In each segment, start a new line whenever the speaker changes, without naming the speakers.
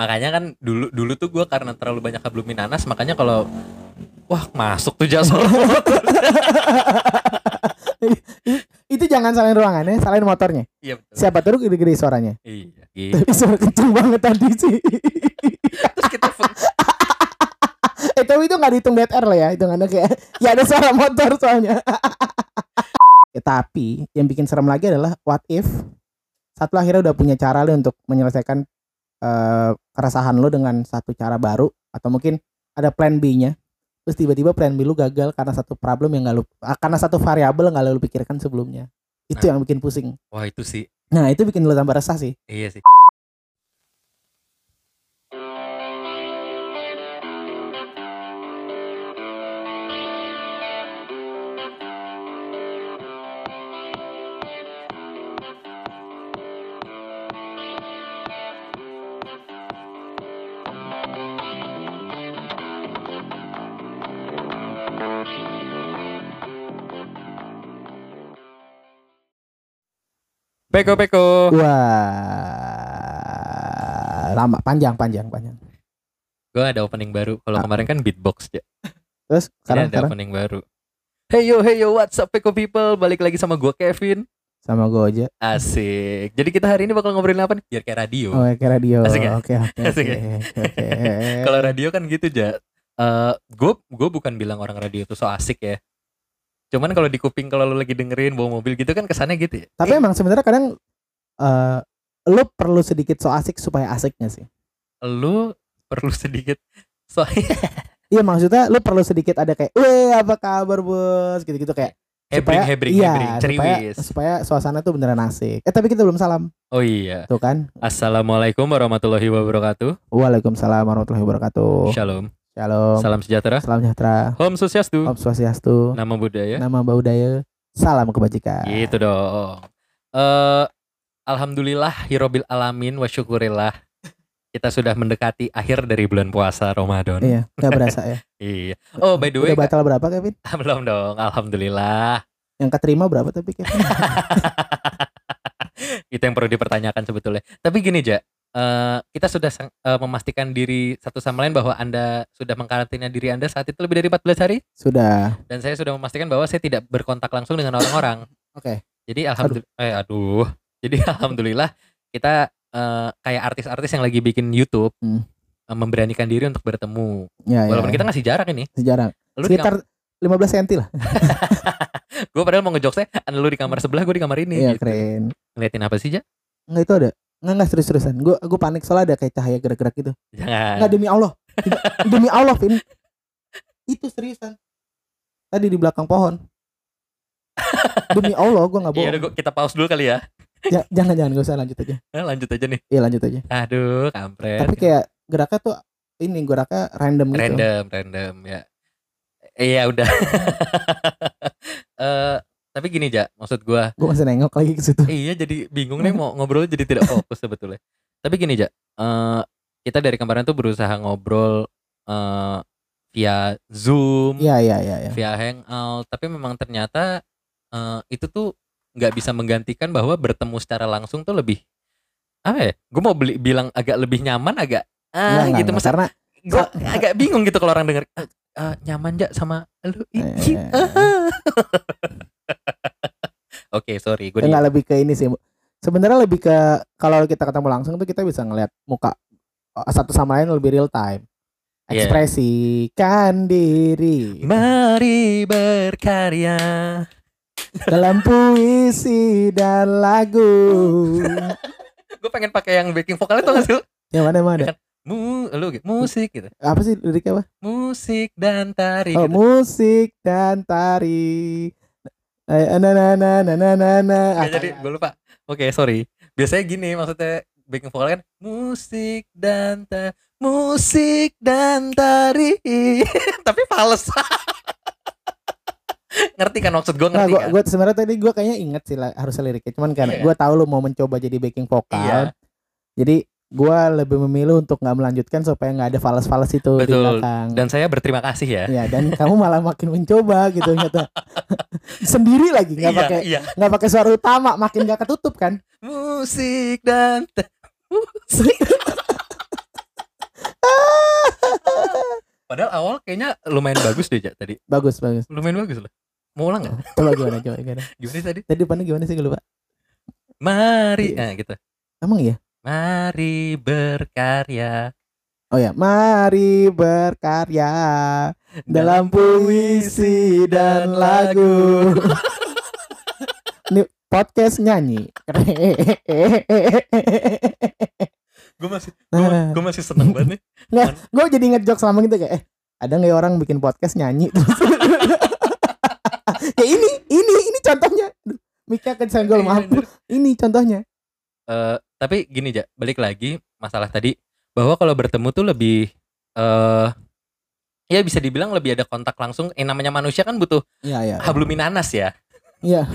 makanya kan dulu dulu tuh gue karena terlalu banyak hablum minanas makanya kalau wah masuk tuh jasa
Itu jangan salahin ruangannya, salahin motornya.
iya betul
Siapa tahu gede-gede suaranya.
iya gitu.
Tapi suara kenceng banget tadi sih.
terus kita
eh tapi itu nggak dihitung dead air lah ya, hitungannya kayak ya ada suara motor soalnya. ya, tapi yang bikin serem lagi adalah what if satu akhirnya udah punya cara lu untuk menyelesaikan eh, keresahan lu dengan satu cara baru atau mungkin ada plan B-nya. Terus tiba-tiba plan B lu gagal karena satu problem yang gak lu ah, karena satu variabel yang gak lu pikirkan sebelumnya. Itu
Nah.
yang bikin pusing.
wah itu sih
Nah, itu bikin lu tambah resah sih.
iya sih Peko Peko
Wah. Lama, panjang, panjang, panjang.
gue ada opening baru kalau
Ah.
kemarin kan beatbox ya
Terus
Ini
sekarang
ada
sekarang
opening baru Hey yo hey yo what's up Peko people balik lagi sama gue Kevin
sama gue aja.
asik jadi kita hari ini bakal ngobrolin apa nih biar kayak radio
Oh, kayak radio.
Asik ya?
Oke, oke,
Asik ya?
Oke.
Kalau radio kan gitu ja. gue gue bukan bilang orang radio itu so asik ya. Cuman kalau di kuping kalau lu lagi dengerin bawa mobil gitu kan kesannya gitu ya.
Tapi emang sebenarnya kadang eh lu perlu sedikit so asik supaya asiknya sih.
lu perlu sedikit so
Iya maksudnya lu perlu sedikit ada kayak, weh apa kabar bos, gitu-gitu kayak
hebring
supaya-
hebring
iya,
hebring
supaya,
ceriwis.
supaya suasana tuh beneran asik. Eh tapi kita belum salam,
Oh iya.
tuh kan?
Assalamualaikum warahmatullahi wabarakatuh.
Waalaikumsalam warahmatullahi wabarakatuh.
Shalom.
Shalom.
Salam sejahtera.
Salam sejahtera.
Om Swastiastu.
Om Swastiastu.
Nama budaya.
Nama budaya. Salam kebajikan.
Gitu dong. Eh alhamdulillah hirobil alamin wa syukurillah. Kita sudah mendekati akhir dari bulan puasa Ramadan.
Iya, nggak berasa ya.
Iya. Oh, by the way,
Udah batal berapa Kevin?
belum dong. Alhamdulillah.
Yang keterima berapa tapi Kevin?
itu yang perlu dipertanyakan sebetulnya. Tapi gini ja, eh, kita sudah eh, memastikan diri satu sama lain bahwa anda sudah mengkarantina diri anda saat itu lebih dari 14 hari
Sudah.
dan saya sudah memastikan bahwa saya tidak berkontak langsung dengan orang-orang.
Oke.
Jadi alhamdulillah, eh aduh, jadi alhamdulillah kita eh, kayak artis-artis yang lagi bikin YouTube
Hmm.
eh, memberanikan diri untuk bertemu.
Ya, ya.
Walaupun kita ngasih jarak ini.
sejarah.
Lu
Sekitar 15 cm lah.
gue padahal mau ngejokesnya, lu di kamar sebelah, gue di kamar ini.
Iya,
gitu.
keren.
Ngeliatin apa sih ja?
Enggak itu ada. Enggak enggak serius-seriusan. Gue gue panik soalnya ada kayak cahaya gerak-gerak gitu.
Jangan.
Enggak demi Allah. Demi Allah, Vin. Itu seriusan. Tadi di belakang pohon. Demi Allah, gue nggak
Iya,
bohong.
udah, gua- kita pause dulu kali ya.
Ja- jangan jangan gak usah lanjut aja.
Nah, lanjut aja nih.
Iya lanjut aja.
Aduh, kampret.
Tapi kayak geraknya tuh ini geraknya random gitu.
random, random ya. Iya udah. Eh, tapi gini ja, maksud gua,
Gue masih nengok lagi ke situ.
iya jadi bingung nih mau ngobrol jadi tidak fokus sebetulnya. Tapi gini ja, eh, kita dari kemarin tuh berusaha ngobrol eh, via Zoom,
Iya iya iya. iya.
via Hangout, tapi memang ternyata eh, itu tuh nggak bisa menggantikan bahwa bertemu secara langsung tuh lebih apa ya? Gue mau beli, bilang agak lebih nyaman, agak ah
enggak,
gitu masa
karena
gue agak bingung gitu kalau orang denger "Eh, eh, nyaman ja sama lu Ih,
Eh.
ah." oke sorry gue
enggak lebih ke ini sih. Sebenarnya lebih ke kalau kita ketemu langsung tuh kita bisa ngeliat muka uh, satu sama lain lebih real time.
Iya.
Ekspresikan diri
mari berkarya
dalam puisi dan lagu.
gue pengen pakai yang backing vokalnya tuh gak sih?
Yang mana mana?
mu lu gitu, musik gitu
Apa sih liriknya apa?
musik dan tari
Oh,
gitu.
musik dan tari. Eh, Na na na na na na na. Ah,
jadi gue lupa oke sorry biasanya gini maksudnya backing vokal kan musik dan ta musik dan tari tapi fals ngerti kan maksud gue
Nah,
ngerti
gua,
kan
gua sebenarnya tadi gua kayaknya inget sih lah, harusnya liriknya. Cuman karena
Iya.
gua tahu lu mau mencoba jadi backing vokal.
Iya.
Jadi gua lebih memilih untuk nggak melanjutkan supaya nggak ada fals-fals itu di
Betul.
belakang.
dan saya berterima kasih ya
Ya, dan kamu malah makin mencoba gitu nyata. Sendiri lagi nggak
iya,
pakai
iya.
nggak pakai suara utama, makin gak ketutup kan.
musik dan musik Padahal awal kayaknya lumayan bagus deh Jak tadi.
Bagus, bagus.
Lumayan bagus loh. Mau ulang nggak?
Coba gimana, coba gimana.
Gimana tadi?
Tadi depannya gimana sih gue lupa.
Mari,
Iya.
nah gitu.
Emang iya?
Mari berkarya
Oh ya, mari berkarya dalam puisi dan lagu. Ini podcast nyanyi.
Gue masih,
Nah.
gue masih seneng banget nih.
Nggak, gue jadi ngejok selama gitu kayak, eh, ada nggak ya orang bikin podcast nyanyi? ya ini, ini, ini contohnya. Mika kesenggol, maaf.
Iya,
Ini contohnya.
Eh, tapi gini Jak, balik lagi masalah tadi bahwa kalau bertemu tuh lebih eh ya bisa dibilang lebih ada kontak langsung. Eh namanya manusia kan butuh
Iya, iya.
habluminanas ya.
Iya.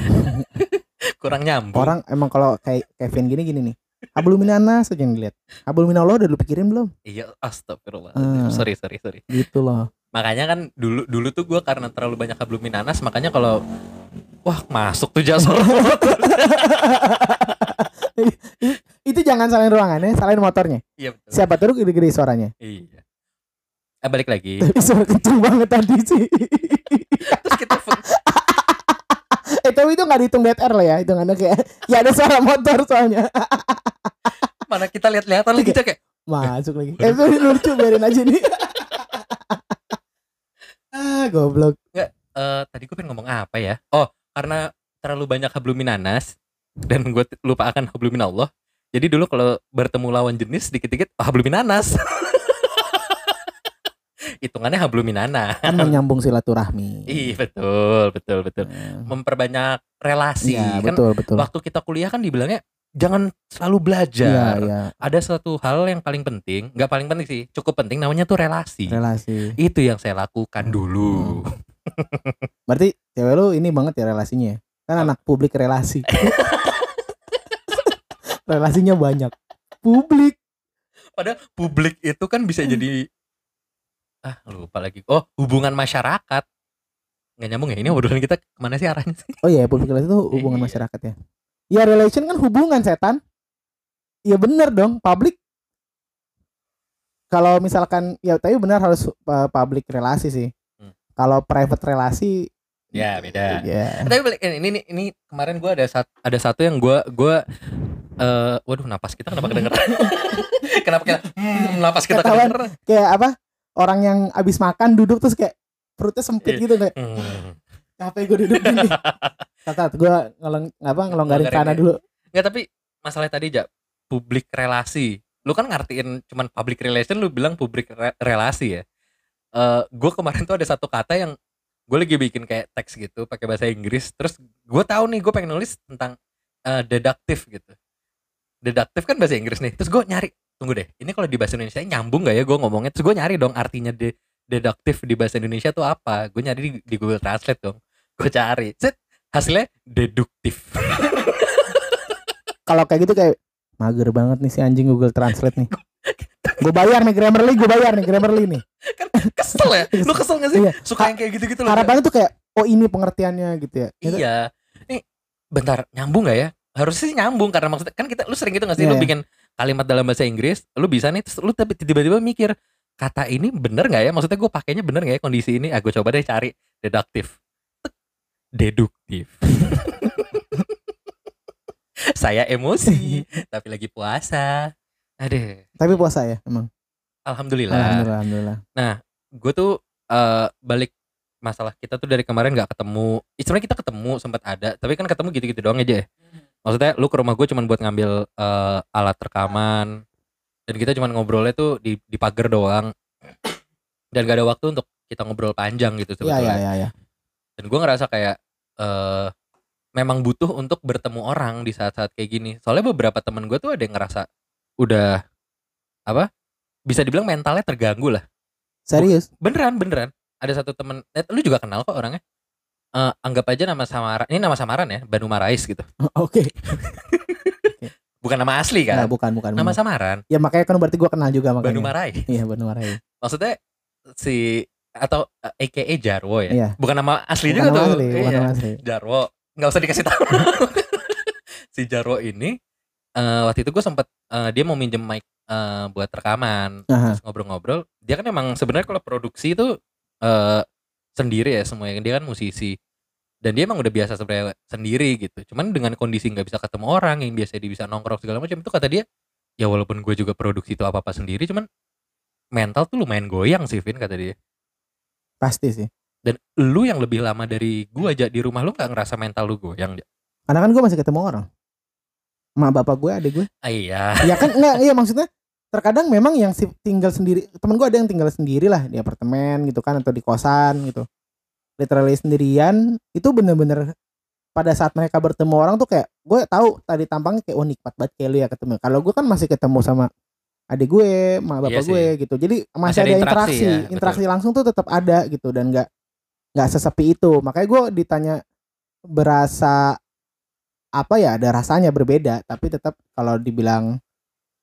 Kurang nyambung.
Orang emang kalau kayak Kevin gini gini nih. Habluminanas aja yang dilihat. Habluminallah udah lu pikirin belum?
Iya, astagfirullah.
Ah.
Sorry, sorry, sorry.
Gitu loh.
Makanya kan dulu dulu tuh gua karena terlalu banyak habluminanas, makanya kalau wah masuk tuh jasor.
Itu jangan salahin ruangannya, salahin motornya.
Iya betul.
Siapa tuh gede-gede suaranya?
Iya. Eh, balik lagi.
Tapi suara kenceng banget tadi sih.
Terus kita
eh tapi itu nggak dihitung DTR lah ya, hitungannya kayak ya ada suara motor soalnya.
mana kita lihat-lihatan lagi kita kayak
Masuk lagi. Eh itu lucu biarin aja nih. ah, goblok.
eh tadi gue pengen ngomong apa ya? Oh, karena terlalu banyak habluminanas dan gue lupa akan habluminallah. Jadi dulu kalau bertemu lawan jenis dikit-dikit oh, habluminanas. Hitungannya habluminana.
Kan menyambung silaturahmi.
Iya betul, betul, betul.
Hmm.
Memperbanyak relasi.
Iya,
kan
betul, betul.
waktu kita kuliah kan dibilangnya jangan selalu belajar.
iya,
Ada satu hal yang paling penting, nggak paling penting sih, cukup penting namanya tuh relasi.
relasi.
Itu yang saya lakukan dulu.
Berarti cewek lu ini banget ya relasinya. ya? Kan anak publik relasi. Relasinya banyak. Publik.
Padahal publik itu kan bisa jadi ah lupa lagi. Oh hubungan masyarakat. Nggak nyambung ya ini obrolan kita ke mana sih arahnya sih?
Oh iya, public relation itu hubungan
Iya.
masyarakat ya. Ya relation kan hubungan setan. Iya bener dong, public. Kalau misalkan ya tapi benar harus uh, public relasi sih. Kalau private relasi
Ya beda.
ya.
Tapi balik ini ini ini kemarin gue ada sat, ada satu yang gue gue eh waduh napas kita kenapa kedenger? kenapa kita hmm, napas kita
Ketahuan.
kedenger?
Kayak apa? Orang yang abis makan duduk terus kayak perutnya sempit
Iya.
gitu kayak
Hmm.
capek gue duduk gini. Tatat, gue ngelong apa ngelonggarin celana
ya.
dulu.
Nggak tapi masalah tadi ja publik relasi. Lu kan ngartiin cuman public relation lu bilang publik re- relasi ya. Eh gue kemarin tuh ada satu kata yang gue lagi bikin kayak teks gitu pakai bahasa Inggris terus gue tahu nih gue pengen nulis tentang eh, deduktif gitu. Deduktif kan bahasa Inggris nih. Terus gue nyari tunggu deh. Ini kalau di bahasa Indonesia nyambung gak ya gue ngomongnya? Terus gue nyari dong artinya de deduktif di bahasa Indonesia tuh apa? Gue nyari di, di Google Translate dong. Gue cari. Set, hasilnya deduktif.
Kalau kayak gitu kayak mager banget nih si anjing Google Translate nih. gue bayar nih Grammarly, gue bayar nih Grammarly nih.
kan kesel ya? Lu kesel gak sih?
Iya.
suka yang kayak gitu-gitu loh
Harapannya tuh kayak oh ini pengertiannya gitu ya. Itu-
iya. Nih bentar nyambung gak ya? Harusnya sih nyambung karena maksudnya kan kita lu sering gitu gak sih?
Iya,
lu
iya.
bikin kalimat dalam bahasa Inggris lu bisa nih terus lu tapi tiba-tiba mikir kata ini bener gak ya? Maksudnya gue pakainya bener gak ya? Kondisi ini. Ah gue coba deh cari. Deduktif. Deduktif. Saya emosi tapi lagi puasa aduh
Tapi puasa ya emang.
alhamdulillah
Alhamdulillah, alhamdulillah.
gue tuh eh, balik masalah kita tuh dari kemarin nggak ketemu sebenarnya kita ketemu sempat ada tapi kan ketemu gitu-gitu doang aja ya. maksudnya lu ke rumah gue cuman buat ngambil eh, alat rekaman dan kita cuman ngobrolnya tuh di di pagar doang dan gak ada waktu untuk kita ngobrol panjang gitu
Iya,
sebetulnya
iya, iya, iya.
dan gue ngerasa kayak eh memang butuh untuk bertemu orang di saat-saat kayak gini soalnya beberapa temen gue tuh ada yang ngerasa udah apa bisa dibilang mentalnya terganggu lah
Serius?
beneran beneran ada satu temen eh, lu juga kenal kok orangnya Eh, anggap aja nama samaran ini nama samaran ya Banu Marais gitu
Oke.
bukan nama asli
Nah,
kan
bukan, bukan.
nama
bukan.
samaran
Ya makanya kan berarti gua kenal juga makanya.
Banu Marai
Iya, Banu Marai.
maksudnya si atau eh, AKA Jarwo ya
Iya.
bukan nama asli
Bukan
juga
nama
tuh
asli, bukan
Iya.
nama asli.
Jarwo nggak usah dikasih tahu. si Jarwo ini eh, waktu itu gue sempet eh, dia mau minjem mic eh, buat rekaman
Aha.
terus ngobrol-ngobrol dia kan emang sebenarnya kalau produksi itu eh, sendiri ya semuanya dia kan musisi dan dia emang udah biasa sebenarnya sendiri gitu cuman dengan kondisi nggak bisa ketemu orang yang biasa dia bisa nongkrong segala macam itu kata dia ya walaupun gue juga produksi itu apa apa sendiri cuman mental tuh lumayan goyang sih Vin kata dia
Pasti sih.
dan lu yang lebih lama dari gue aja di rumah lu nggak ngerasa mental lu goyang?
Karena kan gue masih ketemu orang. Mak bapak gue, adik gue.
ah, iya
ya kan enggak iya maksudnya terkadang memang yang tinggal sendiri temen gue ada yang tinggal sendiri lah di apartemen gitu kan atau di kosan gitu literally sendirian itu bener-bener pada saat mereka bertemu orang tuh kayak gue tahu tadi tampangnya kayak oh nikmat banget kayak lu ya ketemu kalau gue kan masih ketemu sama adik gue mak bapak
Iya sih.
gue gitu jadi masih,
Masih ada
ada
interaksi
interaksi
ya, betul.
interaksi langsung tuh tetap ada gitu dan nggak nggak sesepi itu makanya gue ditanya berasa apa ya ada rasanya berbeda tapi tetap kalau dibilang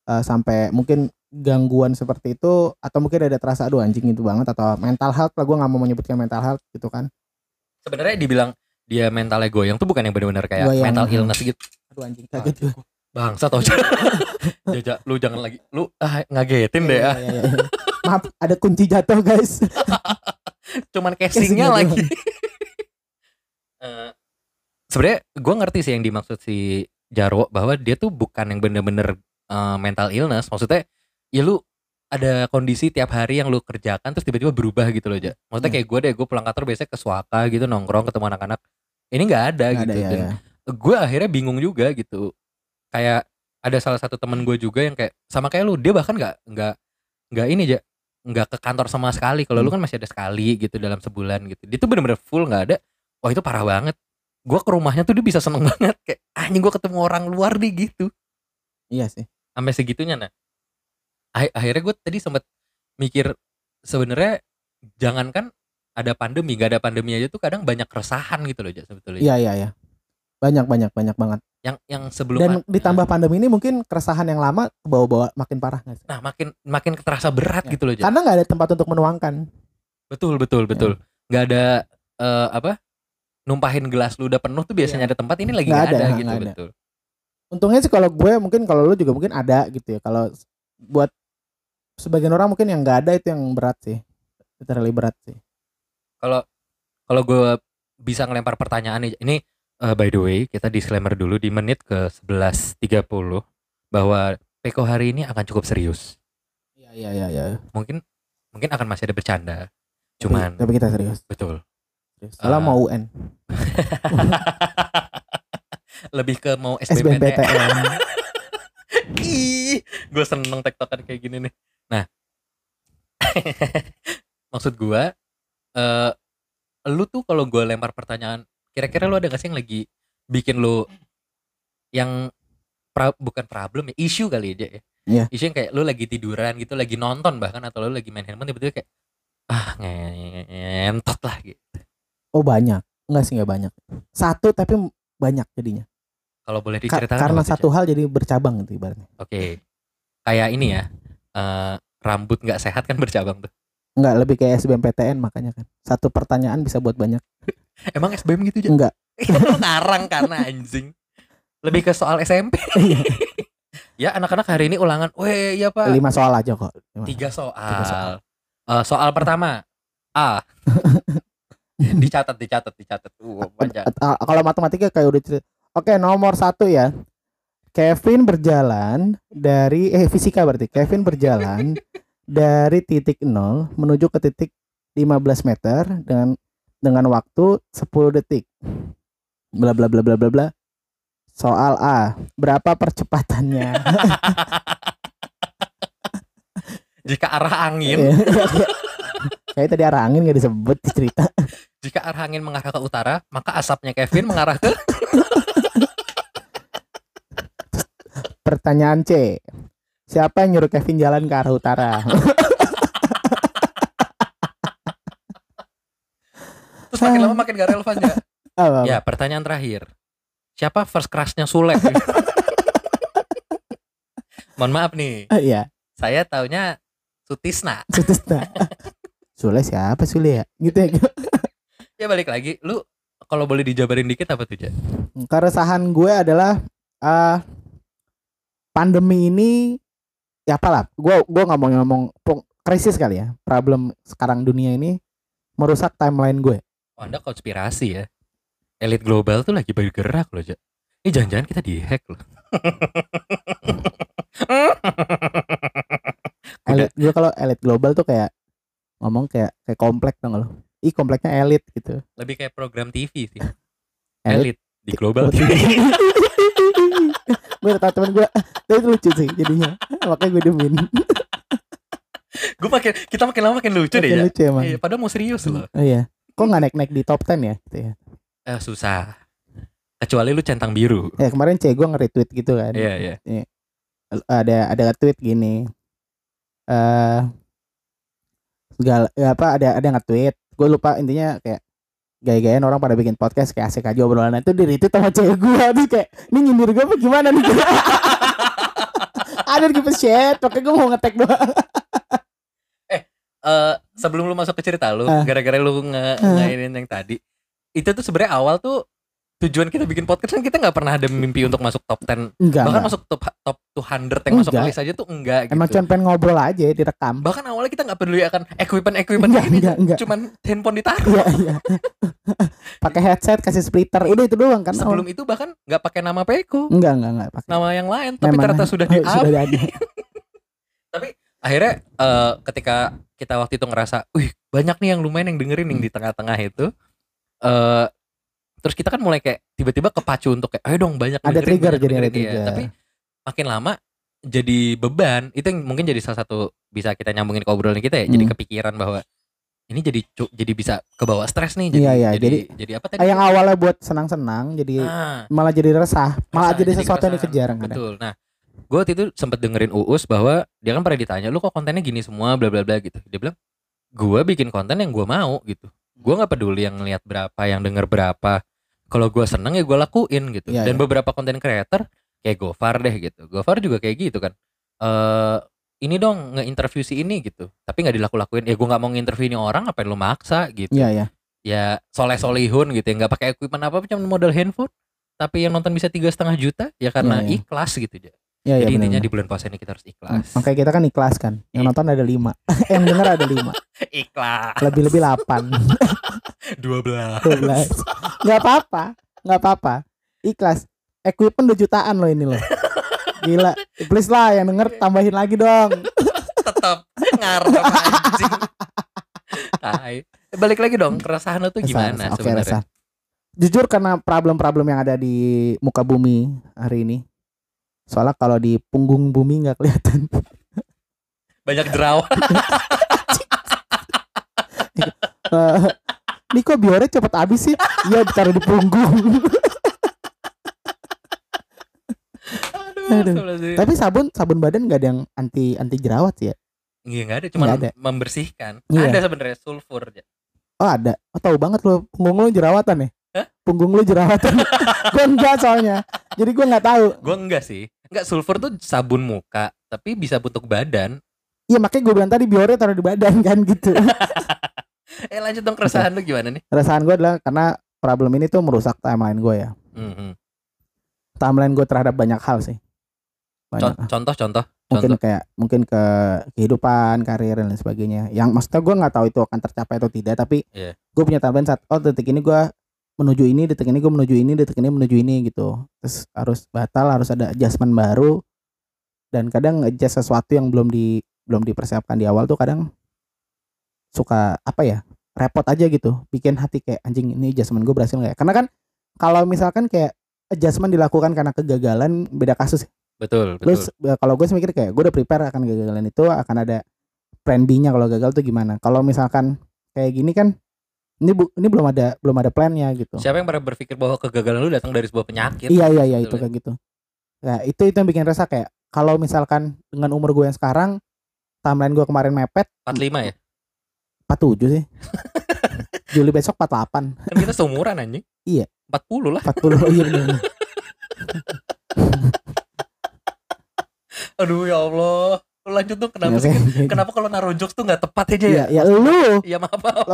eh, sampai mungkin gangguan seperti itu atau mungkin ada terasa aduh anjing itu banget atau mental health lah gue nggak mau menyebutkan mental health gitu kan.
Sebenarnya dibilang dia mentalnya goyang tuh bukan yang benar-benar kayak
Goyang.
mental illness gitu.
Aduh anjing kaget gue
bangsa tau Jaja lu jangan lagi lu ah ngagetin deh
Iya,
ah.
iya. maaf ada kunci jatuh guys.
Cuman
Casingnya
casingnya lagi.
Doang.
Sebenarnya gue ngerti sih yang dimaksud si Jarwo bahwa dia tuh bukan yang bener-bener eh, mental illness maksudnya ya lu ada kondisi tiap hari yang lu kerjakan terus tiba-tiba berubah gitu loh Ja. maksudnya
Hmm.
kayak gue deh gue pulang kantor biasanya ke Suaka gitu nongkrong ketemu anak-anak ini nggak ada
Nggak
gitu
ada, ya,
dan
ya.
gue akhirnya bingung juga gitu kayak ada salah satu temen gue juga yang kayak sama kayak lu dia bahkan nggak nggak nggak ini aja nggak ke kantor sama sekali kalau lu
Hmm.
kan masih ada sekali gitu dalam sebulan gitu dia tuh bener-bener full nggak ada wah itu parah banget gue ke rumahnya tuh dia bisa seneng banget. Kayak anjing gue ketemu orang luar nih gitu.
Iya sih.
Sampai segitunya nah Ah- akhirnya gue tadi sempat mikir sebenarnya jangankan ada pandemi gak ada pandemi aja tuh kadang banyak keresahan gitu loh sebetulnya.
Iya iya iya. Banyak banyak banyak banget.
Yang yang sebelum
dan ditambah pandemi ini mungkin keresahan yang lama bawa-bawa makin parah nggak sih?
Nah makin makin terasa berat
Ya.
gitu loh Ja.
karena nggak ada tempat untuk menuangkan.
Betul betul betul. Nggak ada eh, apa numpahin gelas lu udah penuh tuh biasanya ada tempat ini lagi
Nggak ada,
ada, gitu
ada.
betul.
Untungnya sih kalau gue mungkin kalau lu juga mungkin ada gitu ya. Kalau buat sebagian orang mungkin yang nggak ada itu yang berat sih. Literally berat sih.
Kalau kalau gue bisa ngelempar pertanyaan nih ini eh, by the way kita disclaimer dulu di menit ke 11.30 bahwa Peko hari ini akan cukup serius.
Iya iya iya iya.
Mungkin mungkin akan masih ada bercanda.
Tapi-
cuman
tapi, kita serius.
Betul
serius. Soalnya
Ah.
mau UN
lebih ke mau SBMPTN Ih, gue seneng tektokan kayak gini nih. Nah, maksud gue, eh lu tuh kalau gue lempar pertanyaan, kira-kira lu ada gak sih yang lagi bikin lu yang pra- bukan problem ya, isu kali aja ya?
Iya.
Isu yang kayak lu lagi tiduran gitu, lagi nonton bahkan atau lu lagi main handphone tiba-tiba kayak ah ngentot lah gitu.
Oh banyak enggak sih nggak banyak satu tapi banyak jadinya
Kalau boleh
Ka-
diceritakan
karena
apa tuh,
satu hal jadi bercabang gitu ibaratnya
Oke. Kayak ini ya. eh rambut nggak sehat kan bercabang tuh.
Enggak lebih kayak SBMPTN makanya kan satu pertanyaan bisa buat banyak
Emang SBM gitu aja?
enggak
Ngarang karena anjing. Lebih ke soal SMP. ya anak-anak hari ini ulangan. Weh, iya Pak.
lima soal aja kok Lima.
Tiga soal.
Tiga soal.
Eh, soal pertama A. dicatat, dicatat, dicatat. Uh, baca.
Kalau matematika kayak udah cerita. Oke, nomor satu ya. Kevin berjalan dari eh fisika berarti. Kevin berjalan dari titik 0 menuju ke titik 15 meter dengan dengan waktu 10 detik. Bla bla bla bla bla bla. Soal A, berapa percepatannya?
Jika arah angin,
Kayak tadi arah angin gak disebut di cerita.
Jika arah angin mengarah ke utara, maka asapnya Kevin mengarah ke
Pertanyaan C. Siapa yang nyuruh Kevin jalan ke arah utara?
Terus makin lama makin gak relevan ya. Ya, pertanyaan terakhir. Siapa first crushnya Sule? Mohon maaf nih,
Iya.
saya taunya Sutisna.
Sutisna. Sule siapa Sule ya? Gitu ya.
Ya balik lagi, lu kalau boleh dijabarin dikit apa tuh, Ja?
Keresahan gue adalah ah pandemi ini ya apalah gue gue nggak mau ngomong krisis kali ya problem sekarang dunia ini merusak timeline gue
Oh, anda konspirasi ya. Elit global tuh lagi bergerak loh, Ja. Ini jangan-jangan kita dihack loh.
Elit gue kalau elit global tuh kayak ngomong kayak kayak komplek dong lo ih kompleknya elit gitu
Lebih kayak program TV sih.
Elit.
Di global TV.
tau temen gue tapi itu lucu sih jadinya makanya gue demin
gue makin kita makin lama makin lucu deh
Makin
ya.
lucu emang
Iya, padahal mau serius loh.
oh iya kok nggak naik naik di top 10 ya gitu ya
Eh, susah. Kecuali lu centang biru.
ya kemarin cewek gue nge-retweet gitu kan
Iya, iya.
ada ada tweet gini eh segala ya apa ada ada nge-tweet gue lupa intinya kayak gaya-gayaan orang pada bikin podcast kayak asik aja obrolan itu di retweet sama cewek gue terus kayak ini nyindir gue apa gimana nih ada a shit pokoknya gue mau ngetek doang
Eh, sebelum lu masuk ke cerita lu,
Ah.
gara-gara lu nge
Ah.
ngainin yang tadi, itu tuh sebenarnya awal tuh tujuan kita bikin podcast kan kita nggak pernah ada mimpi untuk masuk top 10
enggak,
bahkan
enggak.
masuk top top 200 yang masuk
Enggak.
list aja tuh enggak gitu.
emang cuma pengen ngobrol aja direkam.
Bahkan awalnya kita nggak peduli akan equipment equipment
enggak
ini
enggak enggak.
cuman handphone ditaruh.
Iya iya. Pakai headset kasih splitter udah itu doang kan.
Sebelum itu bahkan nggak pakai nama Peko.
Enggak enggak enggak pakai.
Nama yang lain tapi
Memang-
ternyata sudah
oh,
di
sudah ada
akhirnya eh, ketika kita waktu itu ngerasa wih banyak nih yang lumayan yang dengerin yang di tengah-tengah itu eh terus kita kan mulai kayak tiba-tiba kepacu untuk kayak ayo dong banyak
Ada
dengerin,
trigger
banyak
jadi ada
dengerin." Iya,
trigger.
tapi makin lama jadi beban itu yang mungkin jadi salah satu bisa kita nyambungin ke obrolan kita ya jadi
Hmm.
kepikiran bahwa ini jadi jadi bisa kebawa stres nih jadi
Iya, iya,
jadi,
jadi-
jadi apa tadi
yang awalnya buat senang-senang jadi
Ah,
malah jadi resah malah
Resah,
jadi
jadi
sesuatu yang dikejar
Betul. Nah, gue waktu itu sempet dengerin Uus bahwa dia kan pernah ditanya, lu kok kontennya gini semua, bla bla bla gitu. Dia bilang, gue bikin konten yang gue mau gitu. Gue nggak peduli yang lihat berapa, yang denger berapa. Kalau gue seneng ya gue lakuin gitu.
Iya,
Dan
iya.
beberapa konten creator kayak Gofar deh gitu. Gofar juga kayak gitu kan. Eh ini dong nge-interview si ini gitu. Tapi nggak dilaku-lakuin. Ya gue nggak mau nge-interview ini orang, apa lu maksa gitu.
iya iya
Ya soleh solihun gitu ya. Nggak pakai equipment apa cuma modal handphone. Tapi yang nonton bisa tiga setengah juta ya karena
Iya, iya.
ikhlas gitu aja.
Iya iya
Jadi
benar,
intinya di bulan puasa ini kita harus
Hmm,
ikhlas.
makanya kita kan ikhlas kan yang
Iya.
nonton ada lima yang denger ada lima
ikhlas.
lebih lebih delapan
12.
dua belas nggak apa-apa nggak apa-apa ikhlas equipment 2 jutaan loh ini loh gila please lah yang denger tambahin lagi dong
Tetap ngarep anjing. Tai. Balik lagi dong, keresahan lo tuh gimana
resah.
sebenarnya?
resah jujur karena problem-problem yang ada di muka bumi hari ini soalnya kalau di punggung bumi nggak kelihatan
Banyak jerawat.
Eh, ini kok biornya cepet habis sih iya ditaruh di punggung
Aduh,
tapi sabun sabun badan nggak ada yang anti anti jerawat sih ya
Iya enggak ada, cuma
Nggak ada.
membersihkan.
Iya.
Ada sebenarnya sulfur.
Oh ada oh tahu banget lo punggung lo jerawatan ya
Hah?
punggung lo jerawatan gue enggak soalnya jadi gue nggak tahu
Gue enggak sih. Enggak sulfur tuh sabun muka, tapi bisa untuk badan.
iya makanya gue bilang tadi biornya taruh di badan kan gitu
Eh lanjut dong keresahan lu gimana nih?
Keresahan gue adalah karena problem ini tuh merusak timeline gue ya.
Mhm.
Timeline gue terhadap banyak hal sih. Banyak.
Contoh contoh.
mungkin
Contoh.
kayak mungkin ke kehidupan, karir dan lain sebagainya. Yang maksudnya gue nggak tahu itu akan tercapai atau tidak, tapi
Iya.
gue punya timeline saat oh detik ini gue menuju ini, detik ini gue menuju ini, detik ini menuju ini gitu. Terus harus batal, harus ada adjustment baru. Dan kadang adjust sesuatu yang belum di belum dipersiapkan di awal tuh kadang suka apa ya repot aja gitu bikin hati kayak anjing ini adjustment gue berhasil nggak ya karena kan kalau misalkan kayak adjustment dilakukan karena kegagalan beda kasus
Betul, betul.
s- ya, kalau gue mikir kayak gue udah prepare akan kegagalan itu akan ada plan B-nya kalau gagal tuh gimana. Kalau misalkan kayak gini kan ini bu, ini belum ada belum ada plannya gitu.
Siapa yang pernah berpikir bahwa kegagalan lu datang dari sebuah penyakit?
Iya iya iya itu
Betul ya.
kayak gitu. Nah itu itu yang bikin resah kayak kalau misalkan dengan umur gue yang sekarang timeline gue kemarin mepet
45 ya?
47 sih. Juli besok 48
Kan kita seumuran anjing.
Iya.
40 lah.
40 oh iya bener.
Aduh ya Allah. Lanjut dong kenapa
Ya,
sih? Kenapa kalau naruh jokes tuh nggak tepat aja ya?
Iya ya lu
Iya maaf. maaf.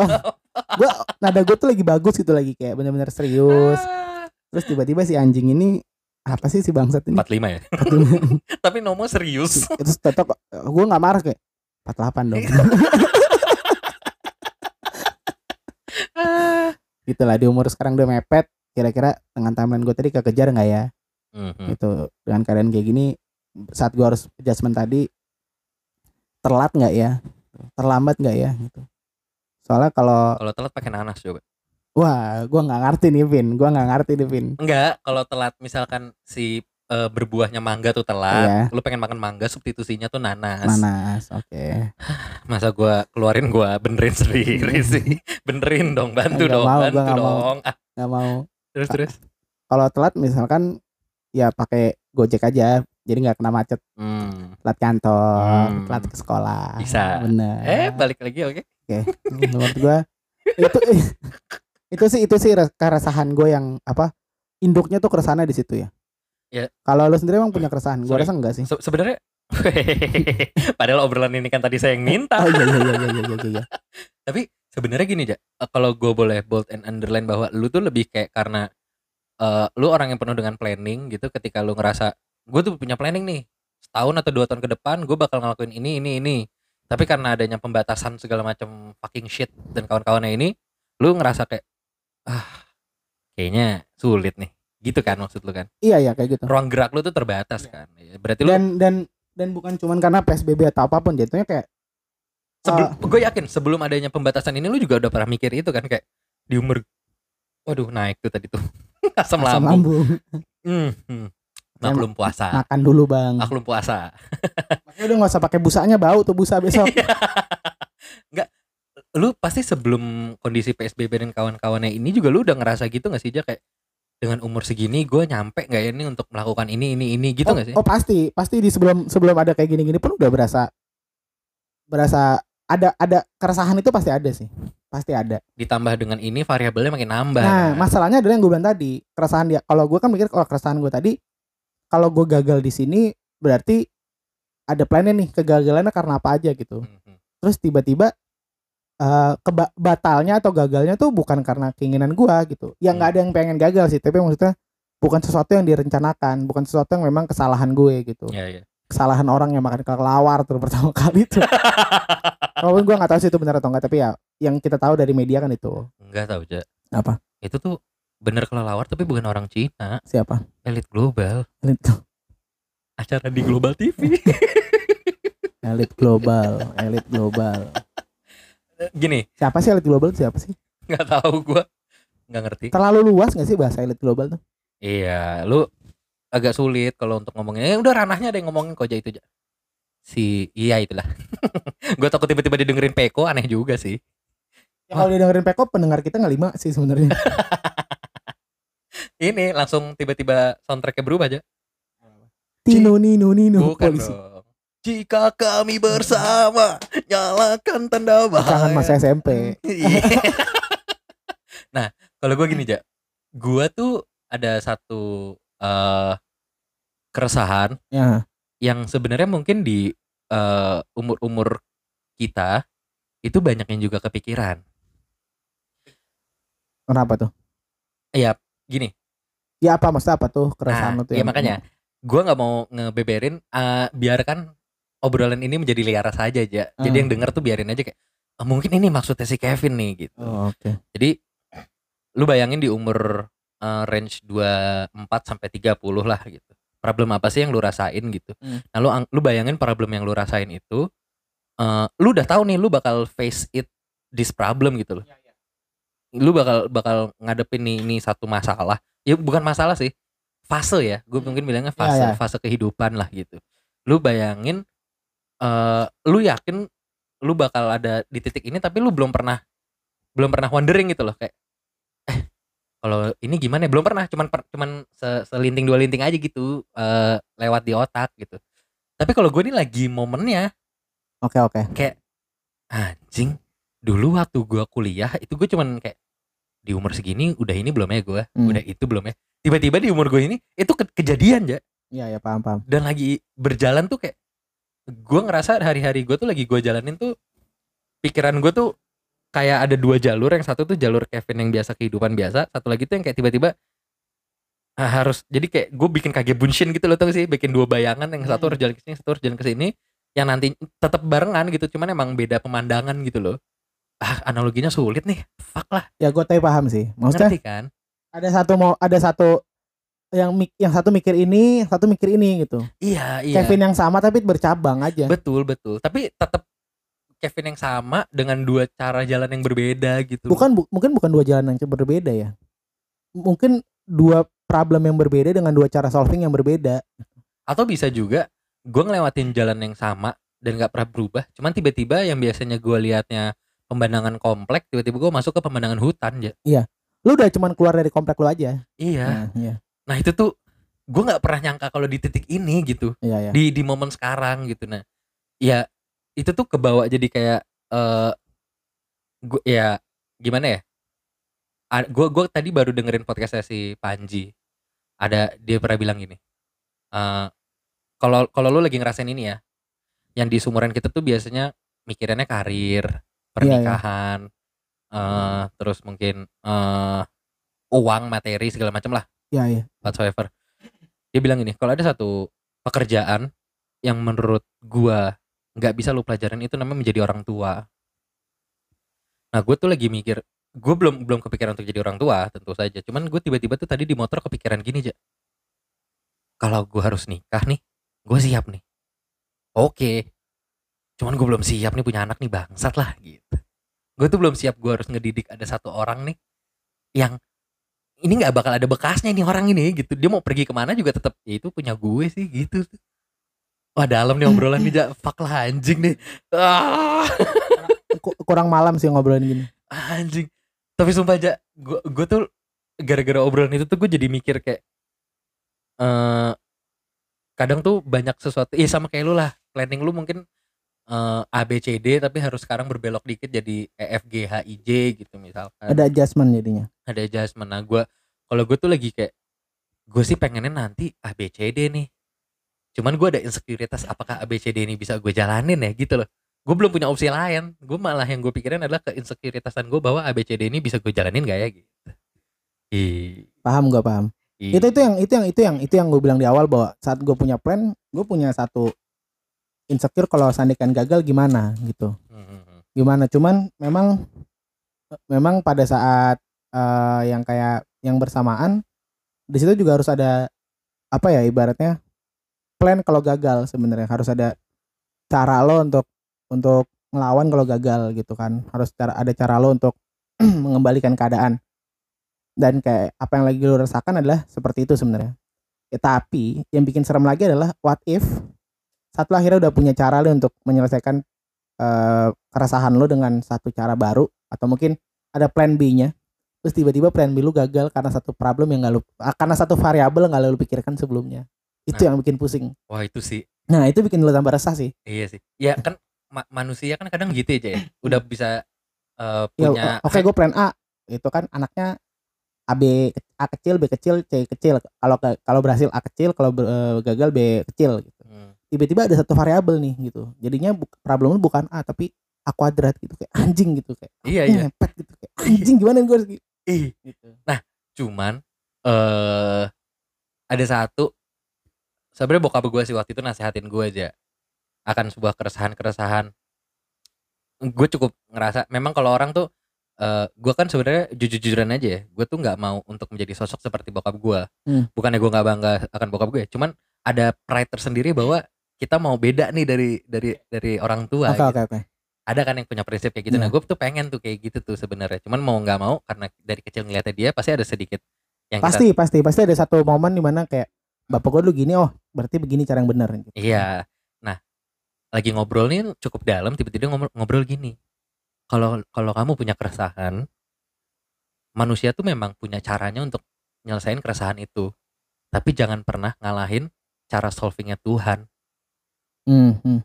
gue nada gue tuh lagi bagus gitu lagi kayak bener-bener serius
Ah.
terus tiba-tiba si anjing ini apa sih si bangsat ini
45 ya. Tapi Nomo serius.
terus tetok gue nggak marah kayak 48 dong
Ah.
gitu lah di umur sekarang udah mepet kira-kira dengan timeline gue tadi kekejar nggak ya
Mhm.
gitu dengan keadaan kayak gini saat gue harus adjustment tadi telat nggak ya terlambat nggak ya gitu soalnya kalau
Kalau telat pakai nanas coba.
wah gue nggak ngerti nih Vin gue nggak ngerti nih Vin
Enggak, kalau telat misalkan si eh, berbuahnya mangga tuh telat,
Iya.
lu pengen makan mangga substitusinya tuh nanas.
nanas oke
Masa gua keluarin gua benerin sendiri sih. Benerin dong, bantu
Nggak
dong,
mau,
bantu
mau.
dong. Ah,
nggak mau
terus terus.
kalau telat misalkan ya pakai gojek aja jadi nggak kena macet
Hmm.
telat kantor
Hmm.
telat ke sekolah
Bisa.
bener
Eh, balik lagi oke.
menurut gua itu itu sih itu sih res- keresahan gue yang apa induknya tuh keresahannya di situ ya
Ya.
kalau lu sendiri emang punya keresahan gue rasa enggak sih
Se- sebenarnya padahal obrolan ini kan tadi saya yang minta.
oh iya iya iya iya iya iya, iya.
Tapi sebenarnya gini, Ja. Kalau gue boleh bold and underline bahwa lu tuh lebih kayak karena eh lu orang yang penuh dengan planning gitu ketika lu ngerasa gue tuh punya planning nih. Setahun atau dua tahun ke depan gue bakal ngelakuin ini ini ini. Tapi karena adanya pembatasan segala macam fucking shit dan kawan-kawannya ini lu ngerasa kayak ah kayaknya sulit nih. Gitu kan maksud lu kan?
Iya iya kayak gitu.
Ruang gerak lu tuh terbatas
Iya.
kan? Ya, berarti lu
dan dan dan bukan cuman karena psbb atau apa pun jatuhnya kayak
sebelum gue yakin sebelum adanya pembatasan ini lu juga udah pernah mikir itu kan kayak di umur waduh naik tuh tadi tuh. Asam,
asam
lambung,
lambung.
Hmm, hmm. Maklum puasa.
makan dulu bang.
Maklum puasa.
Makanya udah nggak usah pakai busanya bau tuh busa besok.
Enggak lu pasti sebelum kondisi PSBB dan kawan-kawannya ini juga lu udah ngerasa gitu gak sih Ja? Kayak dengan umur segini gue nyampe nggak ya ini untuk melakukan ini ini ini gitu
oh,
nggak sih?
oh pasti. Pasti di sebelum sebelum ada kayak gini-gini pun udah berasa berasa ada ada keresahan itu pasti ada sih. Pasti ada.
Ditambah dengan ini variabelnya makin nambah.
Nah, masalahnya adalah yang gue bilang tadi, keresahan dia. Kalau gue kan mikir kalau keresahan gue tadi, kalau gue gagal di sini berarti ada plannya nih kegagalannya karena apa aja gitu.
Hmm, hmm.
Terus tiba-tiba eh keba- batalnya atau gagalnya tuh bukan karena keinginan gue gitu. Ya nggak ada yang pengen gagal sih, tapi maksudnya bukan sesuatu yang direncanakan, bukan sesuatu yang memang kesalahan gue gitu.
ya ya
Kesalahan orang yang makan kelawar tuh pertama kali tuh. Walaupun gue nggak tahu sih itu benar atau enggak, tapi ya yang kita tahu dari media kan itu
nggak tahu Ja
apa?
itu tuh bener kelelawar tapi bukan orang Cina
Siapa?
elit global
Itu.
acara di Global TV
Elit global, elit global.
gini
Siapa sih elit global? Siapa sih?
nggak tahu gua nggak ngerti
Terlalu luas gak sih bahasa elit global tuh?
iya lu agak sulit kalau untuk ngomongin ya udah ranahnya ada yang ngomongin kok aja itu Ja. si iya itulah gue takut tiba-tiba didengerin Peko aneh juga sih
Ya, kalau dia dengerin Peko pendengar kita nggak lima sih sebenarnya.
ini langsung tiba-tiba soundtracknya berubah aja
Tino Nino Nino
bukan
polisi.
dong jika kami bersama nyalakan tanda
Jangan
bahaya
masa SMP.
Nah, kalau gue gini, Ja. Gue tuh ada satu eh keresahan
Ya,
yang sebenarnya mungkin di eh, umur-umur kita itu banyak yang juga kepikiran.
kenapa tuh?
Iya, gini.
Ya apa maksudnya apa tuh keresahan
Nah,
tuh?
iya
yang-
makanya gue nggak mau ngebeberin eh, biarkan obrolan ini menjadi liar saja aja. Jadi
Hmm.
yang denger tuh biarin aja kayak "Oh, mungkin ini maksudnya si Kevin nih gitu.
Oh, Oke.
Jadi lu bayangin di umur eh, range 24 sampai 30 lah gitu. Problem apa sih yang lu rasain gitu.
Hmm.
Nah, lu lu bayangin problem yang lu rasain itu eh lu udah tahu nih lu bakal face it this problem gitu loh. Lu bakal bakal ngadepin nih ini satu masalah. Ya bukan masalah sih. Fase ya. Gue mungkin bilangnya fase
Ya, ya.
fase kehidupan lah gitu. Lu bayangin eh lu yakin lu bakal ada di titik ini tapi lu belum pernah belum pernah wondering gitu loh kayak eh kalau ini gimana ya? belum pernah cuman per- cuman se- selinting dua linting aja gitu eh lewat di otak gitu tapi kalau gue ini lagi momennya
Oke oke.
anjing dulu waktu gue kuliah itu gue cuman kayak di umur segini udah ini belum ya gue
Hmm.
udah itu belum ya? Tiba-tiba di umur gue ini itu ke- kejadian ya
Iya ya paham paham.
dan lagi berjalan tuh kayak gue ngerasa hari-hari gue tuh lagi gue jalanin tuh pikiran gue tuh kayak ada dua jalur. Yang satu tuh jalur Kevin yang biasa kehidupan biasa. Satu lagi tuh yang kayak tiba-tiba Ah, harus jadi kayak gue bikin kage bunshin gitu loh tau gak sih? Bikin dua bayangan yang satu
Hmm.
harus jalan ke sini satu harus jalan ke sini yang nanti tetap barengan gitu. Cuman emang beda pemandangan gitu loh ah analoginya sulit nih fuck lah
Ya gue tapi paham sih. Maksudnya
ngerti kan
ada satu mau ada satu yang mik- yang satu mikir ini, yang satu mikir ini gitu.
iya iya
Kevin yang sama tapi bercabang aja.
betul betul tapi tetap Kevin yang sama dengan dua cara jalan yang berbeda gitu
Bukan bu- mungkin bukan dua jalan yang berbeda ya. Mungkin dua problem yang berbeda dengan dua cara solving yang berbeda.
atau bisa juga gue ngelewatin jalan yang sama dan nggak pernah berubah cuman tiba-tiba yang biasanya gue liatnya pemandangan komplek tiba-tiba gue masuk ke pemandangan hutan ya
Lu udah cuman keluar dari komplek lu aja.
iya.
Nah, iya.
nah itu tuh gue nggak pernah nyangka kalau di titik ini gitu.
Iya, iya.
di di momen sekarang gitu. Nah ya itu tuh kebawa jadi kayak eh gue ya gimana ya? Gue gue tadi baru dengerin podcastnya si Panji. Ada dia pernah bilang gini eh kalau kalau lu lagi ngerasain ini ya yang di sumuran kita tuh biasanya mikirannya karir pernikahan eh terus mungkin eh uang materi segala macam lah
Iya, iya.
whatsoever. Dia bilang ini, kalau ada satu pekerjaan yang menurut gua nggak bisa lu pelajarin itu namanya menjadi orang tua. Nah, gue tuh lagi mikir, gue belum belum kepikiran untuk jadi orang tua, tentu saja. Cuman gue tiba-tiba tuh tadi di motor kepikiran gini aja. Kalau gue harus nikah nih, gue siap nih. Oke. Cuman gue belum siap nih punya anak nih bangsat lah gitu. Gue tuh belum siap gue harus ngedidik ada satu orang nih yang ini nggak bakal ada bekasnya nih orang ini gitu. Dia mau pergi ke mana juga tetap ya itu punya gue sih gitu. Wah dalam nih obrolan nih Jak. fuck lah anjing nih. Ah,
Ku- kurang malam sih ngobrolin gini.
anjing. Tapi sumpah aja gue gue tuh gara-gara obrolan itu tuh gue jadi mikir kayak eh kadang tuh banyak sesuatu iya sama kayak lu lah planning lu mungkin eh A B C D tapi harus sekarang berbelok dikit jadi E F G H I J gitu misalkan.
Ada adjustment jadinya.
ada adjustment. Nah gue kalau gue tuh lagi kayak gue sih pengennya nanti ABCD nih. Cuman gue ada insekuritas apakah ABCD ini bisa gue jalanin ya gitu loh. Gue belum punya opsi lain. Gue malah yang gue pikirin adalah keinsekuritasan gue bahwa ABCD ini bisa gue jalanin gak ya gitu. Ih,
Paham gua paham.
ih.
Itu itu yang itu yang itu yang itu yang gue bilang di awal bahwa saat gue punya plan, gue punya satu insecure kalau sandikan gagal gimana gitu.
Hmm, hmm, hmm.
Gimana? Cuman memang memang pada saat eh, yang kayak yang bersamaan di situ juga harus ada apa ya ibaratnya plan kalau gagal sebenarnya. Harus ada cara lo untuk untuk ngelawan kalau gagal gitu kan. Harus cara ada cara lo untuk mengembalikan keadaan. Dan kayak apa yang lagi lo rasakan adalah seperti itu sebenarnya. Ya, tapi yang bikin serem lagi adalah what if saat lo akhirnya udah punya cara lo untuk menyelesaikan eh, keresahan lo dengan satu cara baru atau mungkin ada plan B-nya. Terus tiba-tiba plan B lu gagal karena satu problem yang gak lu ah, karena satu variabel yang gak lu pikirkan sebelumnya. Itu
Nah.
yang bikin pusing.
Wah itu sih.
Nah itu bikin lu tambah resah sih.
Iya sih. Ya kan ma- manusia kan kadang gitu aja ya. Udah bisa eh,
ya
punya
oke gue plan A. Itu kan anaknya A B A kecil B kecil C kecil. Kalau kalau berhasil A kecil kalau eh, gagal B kecil gitu.
Hmm.
Tiba-tiba ada satu variabel nih gitu. Jadinya bu- problem lu bukan A tapi A kuadrat gitu. Kayak anjing gitu. Kayak
iya
"Ih,
iya.
ngepet gitu. Kayak anjing gimana gue harus gi-"
ih.
gitu.
Cuman eh ada satu sebenarnya bokap gue sih waktu itu nasehatin gue aja akan sebuah keresahan-keresahan. Gue cukup ngerasa memang kalau orang tuh eh gue kan sebenarnya jujur-jujuran aja ya. Gue tuh nggak mau untuk menjadi sosok seperti bokap gue
Hmm.
bukannya gue nggak bangga akan bokap gue cuman ada pride tersendiri bahwa kita mau beda nih dari dari dari orang tua
oke
gitu.
oke oke
ada kan yang punya prinsip kayak gitu nah
Iya.
gue tuh pengen tuh kayak gitu tuh sebenarnya cuman mau nggak mau karena dari kecil ngeliatnya dia pasti ada sedikit yang kita
pasti pasti pasti ada satu momen di mana kayak bapak gue dulu gini oh berarti begini cara yang benar gitu.
Iya. Nah, lagi ngobrol nih cukup dalam tiba-tiba ngobrol, ngobrol gini. Kalau kalau kamu punya keresahan, manusia tuh memang punya caranya untuk nyelesain keresahan itu. Tapi jangan pernah ngalahin cara solvingnya Tuhan.
Hmm, hmm.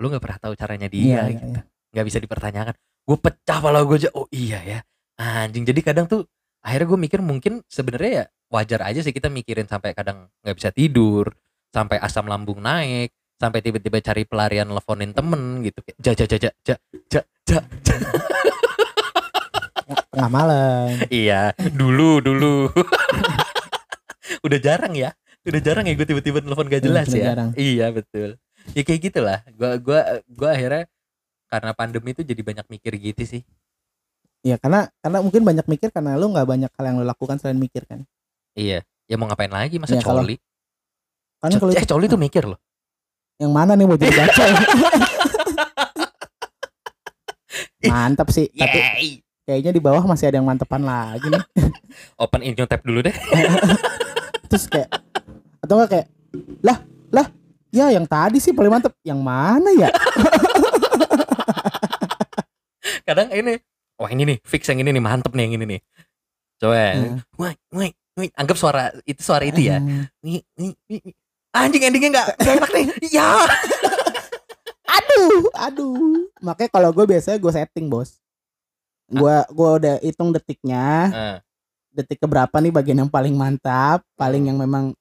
Lu nggak pernah tahu caranya dia
iya,
gitu.
iya.
Nggak bisa dipertanyakan. Gue pecah pala gue aja. Oh iya ya. Anjing. Jadi kadang tuh akhirnya gue mikir mungkin sebenarnya ya wajar aja sih kita mikirin sampai kadang nggak bisa tidur, sampai asam lambung naik, sampai tiba-tiba cari pelarian teleponin temen gitu ja ja ja ja ja ja ja, ja.
tengah malam
iya dulu dulu udah jarang ya udah jarang ya gue tiba-tiba telepon gak
Iya,
jelas
udah
ya
jarang.
iya betul ya kayak gitulah gua gua gua akhirnya karena pandemi itu jadi banyak mikir gitu sih
Iya karena karena mungkin banyak mikir karena lu nggak banyak hal yang lu lakukan selain mikir kan.
iya ya mau ngapain lagi masa
kalau-
coli
Kan
Co-
kalau
eh
itu-
coli tuh mikir loh
yang mana nih mau jadi bacol? Mantap sih. Tapi
Yeay.
kayaknya di bawah masih ada yang mantepan lagi nih.
open in tab dulu deh
Terus kayak atau enggak kayak lah lah ya yang tadi sih paling mantep. Yang mana ya?
kadang ini wah ini nih fix yang ini nih mantep nih yang ini nih coba
Hmm.
wah wah wah anggap suara itu suara itu ya
Hmm.
Nih, nih, nih, nih. anjing endingnya nggak nggak enak nih ya
Aduh, aduh. Makanya kalau gue biasanya gue setting bos. Gue gue udah hitung detiknya.
Eh,
detik keberapa nih bagian yang paling mantap, paling yang memang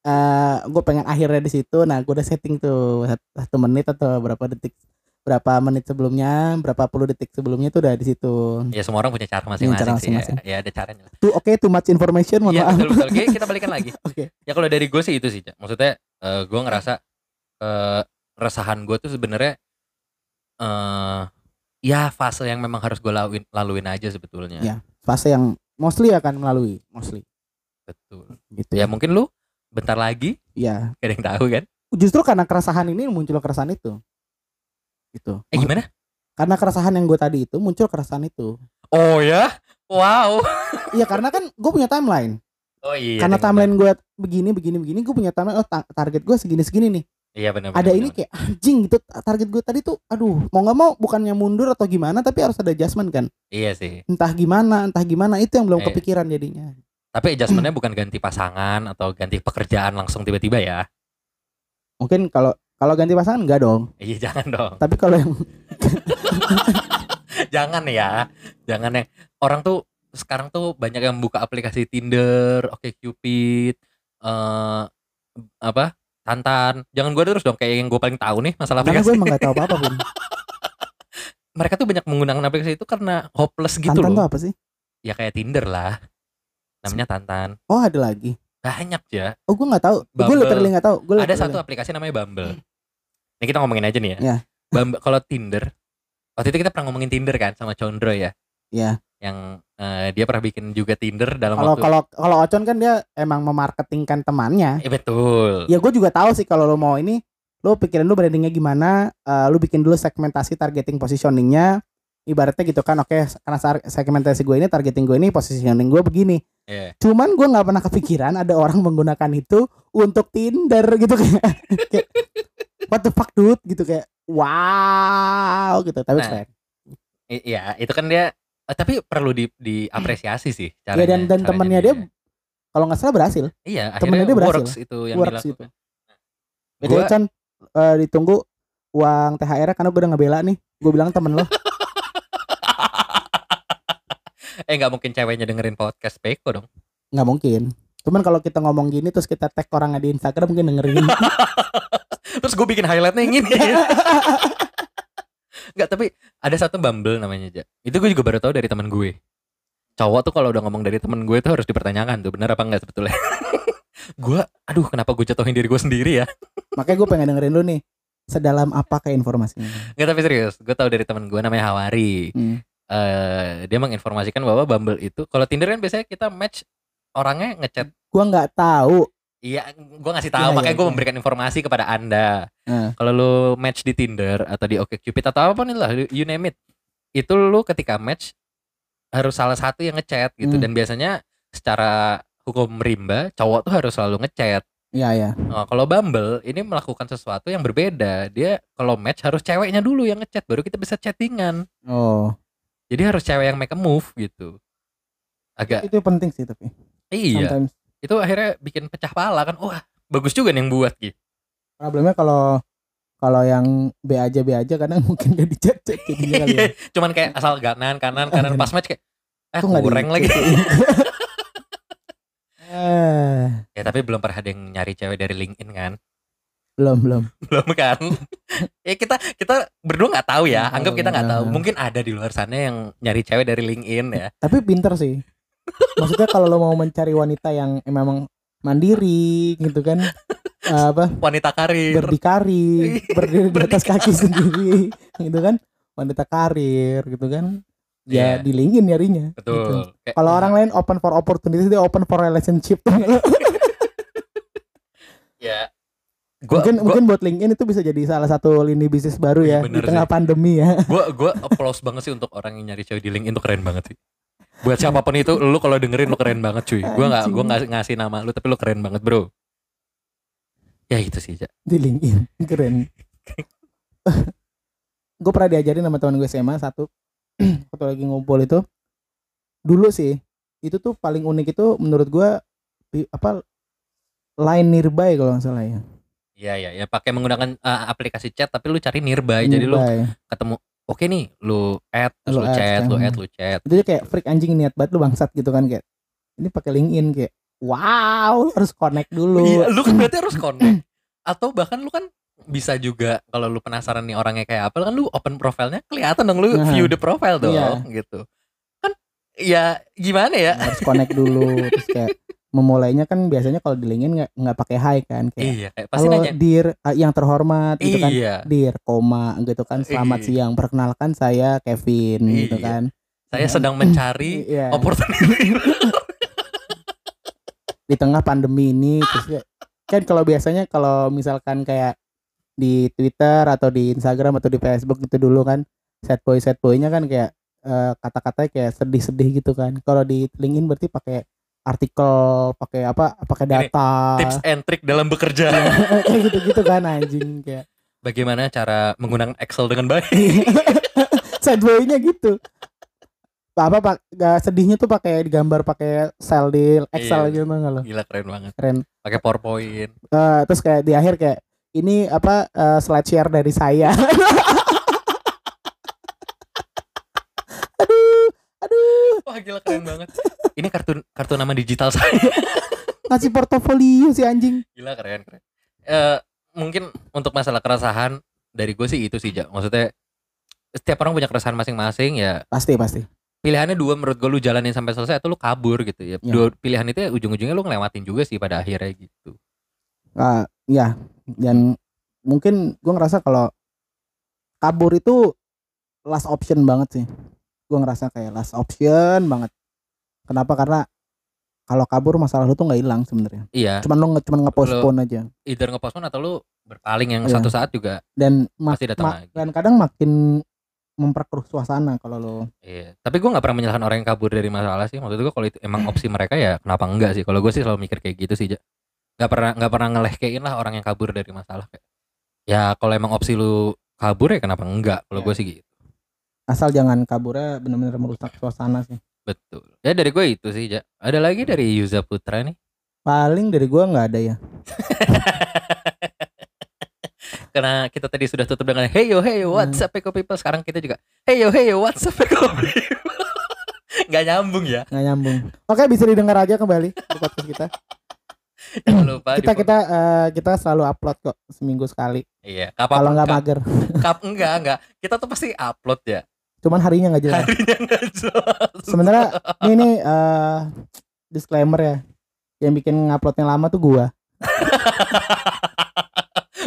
eh gue pengen akhirnya di situ. Nah, gue udah setting tuh sat- satu menit atau berapa detik, berapa menit sebelumnya, berapa puluh detik sebelumnya tuh udah di situ.
ya semua orang punya cara masing-masing
cara
sih ya.
masing-masing.
ya ada caranya lah
Tuh oke, too much information, mohon
Iya
maaf.
betul betul Oke, kita balikan lagi
Oke.
ya kalau dari gue sih itu sih maksudnya eh, gue ngerasa eh resahan gue tuh sebenarnya eh ya fase yang memang harus gue laluin laluin aja sebetulnya
Iya. Fase yang mostly akan melalui, mostly
betul
gitu
ya
ya.
mungkin lu bentar lagi
Iya.
gak ada yang tahu kan
Justru karena keresahan ini muncul keresahan itu. Gitu.
eh gimana
Karena keresahan yang gue tadi itu muncul keresahan itu.
oh ya wow
Iya, karena kan gue punya timeline.
oh iya
karena timeline gue begini begini begini gue punya timeline oh ta- target gue segini segini nih
bener. iya benar
ada ini kayak anjing gitu target gue tadi tuh aduh mau nggak mau bukannya mundur atau gimana tapi harus ada adjustment kan
iya sih
entah gimana entah gimana itu yang belum
Iya.
kepikiran jadinya
tapi adjustmentnya bukan ganti pasangan atau ganti pekerjaan langsung tiba-tiba ya
mungkin kalau kalau ganti pasangan enggak dong
iya jangan dong
tapi kalau yang
jangan ya jangan yang orang tuh sekarang tuh banyak yang buka aplikasi Tinder, Oke Cupid, eh apa Tantan. Jangan gue terus dong kayak yang gue paling tahu nih masalah
karena gue
aplikasi.
emang nggak tahu apa apa pun
Mereka tuh banyak menggunakan aplikasi itu karena hopeless gitu
tantan tuh
loh.
apa sih
Ya kayak Tinder lah. Namanya Tantan.
oh ada lagi
Banyak ya.
oh gue nggak tahu gue literally nggak tahu gue
Ada satu aplikasi namanya Bumble. Ini kita ngomongin aja nih ya.
Ya.
Bumble kalau Tinder waktu itu kita pernah ngomongin Tinder kan sama Condro ya.
ya
Yang eh, dia pernah bikin juga Tinder dalam
kalau
waktu
kalau kalau Ocon kan dia emang memarketingkan temannya
Eh, betul.
ya gue juga tahu sih kalau lo mau ini lo pikirin dulu brandingnya gimana eh, lo bikin dulu segmentasi targeting positioningnya ibaratnya gitu kan oke karena sar- segmentasi gue ini targeting gue ini positioning gue begini
Iya.
cuman gue nggak pernah kepikiran ada orang menggunakan itu untuk Tinder gitu kayak, kayak what the fuck dude gitu kayak wow gitu tapi
Nah,
keren
Iya, itu kan dia eh, tapi perlu di diapresiasi sih
ya
caranya.
dan dan
caranya
temennya dia kalau nggak salah berhasil
Iya,
temennya dia berhasil.
works itu yang
Works
dilakukan.
Btw
Gua-
Con eh, ditunggu uang THR karena gue udah ngebela nih gue bilang temen lo
eh nggak mungkin ceweknya dengerin podcast Peko dong.
nggak mungkin cuman kalau kita ngomong gini terus kita tag orangnya di Instagram mungkin dengerin
Terus gue bikin highlightnya yang ini. Enggak, tapi ada satu Bumble namanya aja. Itu gue juga baru tahu dari teman gue. Cowok tuh kalau udah ngomong dari temen gue tuh harus dipertanyakan tuh benar apa enggak sebetulnya. gue, aduh kenapa gue jatuhin diri gue sendiri ya?
makanya gue pengen dengerin lu nih sedalam apa kayak informasinya
Enggak tapi serius, gue tahu dari teman gue namanya Hawari.
Hmm.
Eh dia menginformasikan bahwa Bumble itu kalau Tinder kan biasanya kita match orangnya ngechat
gue nggak tahu
Iya, gue ngasih tahu
Iya,
makanya
iya,
gue
iya.
memberikan informasi kepada anda.
Eh.
Kalau lu match di Tinder atau di OkCupid atau apa pun lah, you name it, itu lu ketika match harus salah satu yang ngechat gitu
Hmm.
dan biasanya secara hukum rimba cowok tuh harus selalu ngechat.
ya ya
Nah, kalau Bumble ini melakukan sesuatu yang berbeda. Dia kalau match harus ceweknya dulu yang ngechat baru kita bisa chattingan.
oh
Jadi harus cewek yang make a move gitu. Agak
itu penting sih tapi
iya.
sometimes
Itu akhirnya bikin pecah pala kan. Wah, bagus juga nih yang buat gitu.
problemnya kalau kalau yang B aja B aja kadang mungkin gak dicet cek jadinya kali ya.
Iya, cuman kayak asal kanan kanan kanan pas match kayak eh kurang lagi.
eh
ya tapi belum pernah ada yang nyari cewek dari LinkedIn kan?
Belum belum
Belum kan? ya kita kita berdua nggak tahu ya. Anggap kita nggak tahu. Mungkin ada di luar sana yang nyari cewek dari LinkedIn ya.
tapi pinter sih maksudnya kalau lo mau mencari wanita yang memang mandiri gitu kan Eh, apa
Wanita karir.
berdikari berdiri di atas kaki sendiri gitu kan wanita karir gitu kan ya
Iya.
di LinkedIn nyarinya
Betul.
gitu. Kalau orang lain open for opportunity dia open for relationship
ya gua
mungkin
gua,
mungkin buat LinkedIn itu bisa jadi salah satu lini bisnis baru
Iya,
ya di
bener
tengah
sih.
pandemi ya
gua gua applause banget sih untuk orang yang nyari cewek di LinkedIn itu keren banget sih. Buat siapa pun itu lu kalau dengerin lu keren banget cuy. Gua nggak gua nggak ngasih nama lu tapi lu keren banget, Bro. Ya itu sih, Ja.
di LinkedIn keren gue pernah diajarin sama teman gue SMA satu waktu lagi ngumpul itu dulu sih itu tuh paling unik itu menurut gue di- apa line nearby kalau nggak salah ya
Iya iya ya pakai menggunakan uh, aplikasi chat tapi lu cari nearby. Jadi lu
Nearby.
ketemu oke nih, lu add terus
Lu
lu,
add,
chat, lu
kan.
add, lu chat.
itu tuh kayak freak anjing niat banget lu bangsat gitu kan kayak ini pakai LinkedIn kayak wow lu harus connect dulu
Iya, lu kan berarti harus connect. Atau bahkan lu kan bisa juga kalau lu penasaran nih orangnya kayak apa kan lu open profilnya kelihatan dong lu
Nah.
view the profile dong
Iya.
gitu. Kan ya gimana ya?
harus connect dulu terus kayak memulainya kan biasanya kalau di LinkedIn nggak nggak pakai hi kan kayak
Iya, kayak pasti
halo
nanya.
dear uh, yang terhormat gitu kan
Iya.
Dir, koma gitu kan. Selamat
Iya.
siang. Perkenalkan saya Kevin gitu
Iya.
kan.
Saya sedang mencari
Iya.
opportunity.
Di tengah pandemi ini terus ya- kan kalau biasanya kalau misalkan kayak di Twitter atau di Instagram atau di Facebook itu dulu kan set boy set boynya kan kayak eh, kata-katanya kayak sedih-sedih gitu kan. Kalau di LinkedIn berarti pakai artikel, pakai apa? Pakai
Ini,
data.
Tips and trick dalam bekerja.
kayak gitu-gitu kan anjing kayak
Bagaimana cara menggunakan Excel dengan baik?
sad boy-nya gitu apa pak gak sedihnya tuh pakai digambar pakai sel di Excel
Iya.
gitu nggak lo
Gila keren banget.
keren
Pakai PowerPoint.
Eh, terus kayak di akhir kayak ini apa eh, slide share dari saya aduh aduh
Wah gila keren banget. Ini kartu kartu nama digital saya.
ngasih portofolio si anjing
Gila keren keren. Eh mungkin untuk masalah keresahan dari gue sih itu sih Ja. Maksudnya setiap orang punya keresahan masing-masing ya
pasti pasti
pilihannya dua menurut gue lu jalanin sampai selesai atau lu kabur gitu ya.
Ya.
Dua pilihan itu ya ujung-ujungnya lu ngelewatin juga sih pada akhirnya gitu.
Ah, ya dan mungkin gue ngerasa kalau kabur itu last option banget sih gue ngerasa kayak last option banget kenapa karena kalau kabur masalah lu tuh nggak hilang sebenarnya
Iya,
cuman lu nge cuman nge-postpone aja
either nge-postpone atau lu berpaling yang
Iya.
satu saat juga
dan
Pasti datang
ma-
lagi.
dan kadang makin memperkeruh suasana kalau lo
Iya, tapi gue nggak pernah menyalahkan orang yang kabur dari masalah sih. Maksud gue kalau itu emang opsi mereka ya kenapa enggak sih? Kalau gue sih selalu mikir kayak gitu sih. Gak pernah nggak pernah ngelehkein lah orang yang kabur dari masalah kayak. Ya kalau emang opsi lu kabur ya kenapa enggak? Kalau
Iya.
gue sih gitu.
asal jangan kaburnya benar-benar merusak suasana sih
Betul. Ya dari gue itu sih, Ja. Ada lagi dari Yuza Putra nih.
paling dari gua nggak ada ya
Karena kita tadi sudah tutup dengan Hey yo hey yo what's
Hmm.
up Eko people. Sekarang kita juga Hey yo hey yo what's up Eko people. Gak nyambung ya.
nggak nyambung oke bisa didengar aja kembali di podcast kita
Jangan lupa
kita kita eh, kita selalu upload kok seminggu sekali
Iya,
kalau nggak mager
kap enggak enggak. Kita tuh pasti upload ya.
Cuman harinya nggak jelas
Harinya enggak jelas.
sebenarnya ini nih eh, disclaimer ya yang bikin nguploadnya lama tuh gua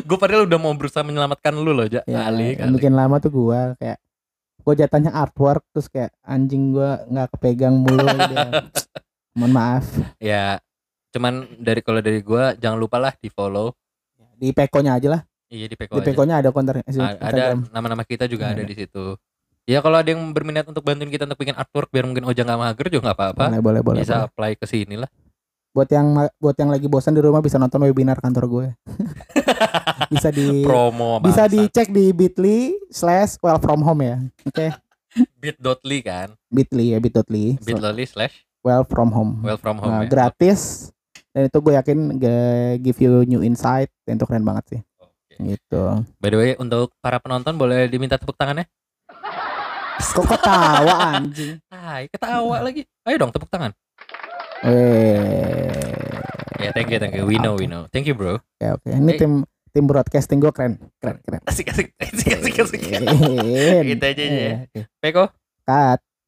gue padahal udah mau berusaha menyelamatkan lu loh, Ja.
ya
kali,
yang
kali.
bikin lama tuh gua kayak gua jatahnya artwork terus kayak anjing gua nggak kepegang mulu gitu mohon maaf
Ya, cuman dari kalau dari gua jangan lupa lah di follow.
di pekonya aja lah
Iya di
di
Peko. aja.
pekonya ada konter
ada nama-nama kita juga
Ada.
ada di situ. Ya kalau ada yang berminat untuk bantuin kita untuk bikin artwork biar mungkin Oja nggak mager juga nggak apa-apa.
boleh boleh boleh,
Bisa
boleh.
apply ke sini lah.
buat yang buat yang lagi bosan di rumah bisa nonton webinar kantor gue bisa di
Promo
bisa
bangsat.
dicek di bit.ly slash well from home ya oke
bit.ly kan.
bit.ly ya bit.ly
bit.ly slash
well from home
well from home
Nah,
ya.
gratis dan itu gue yakin give you new insight dan itu keren banget sih
Oke.
gitu
By the way untuk para penonton boleh diminta tepuk tangannya?
Kok ketawa anjing
Hai, ketawa lagi. Ayo dong tepuk tangan.
eh
Ya, thank you, thank you. We know, we know. Thank you, bro.
oke oke ini
Eh.
tim tim broadcasting gue keren keren keren
Asik, asik, asik, asik, asik.
Keren.
Itu aja ya.
Iya, oke.
Peko,
cut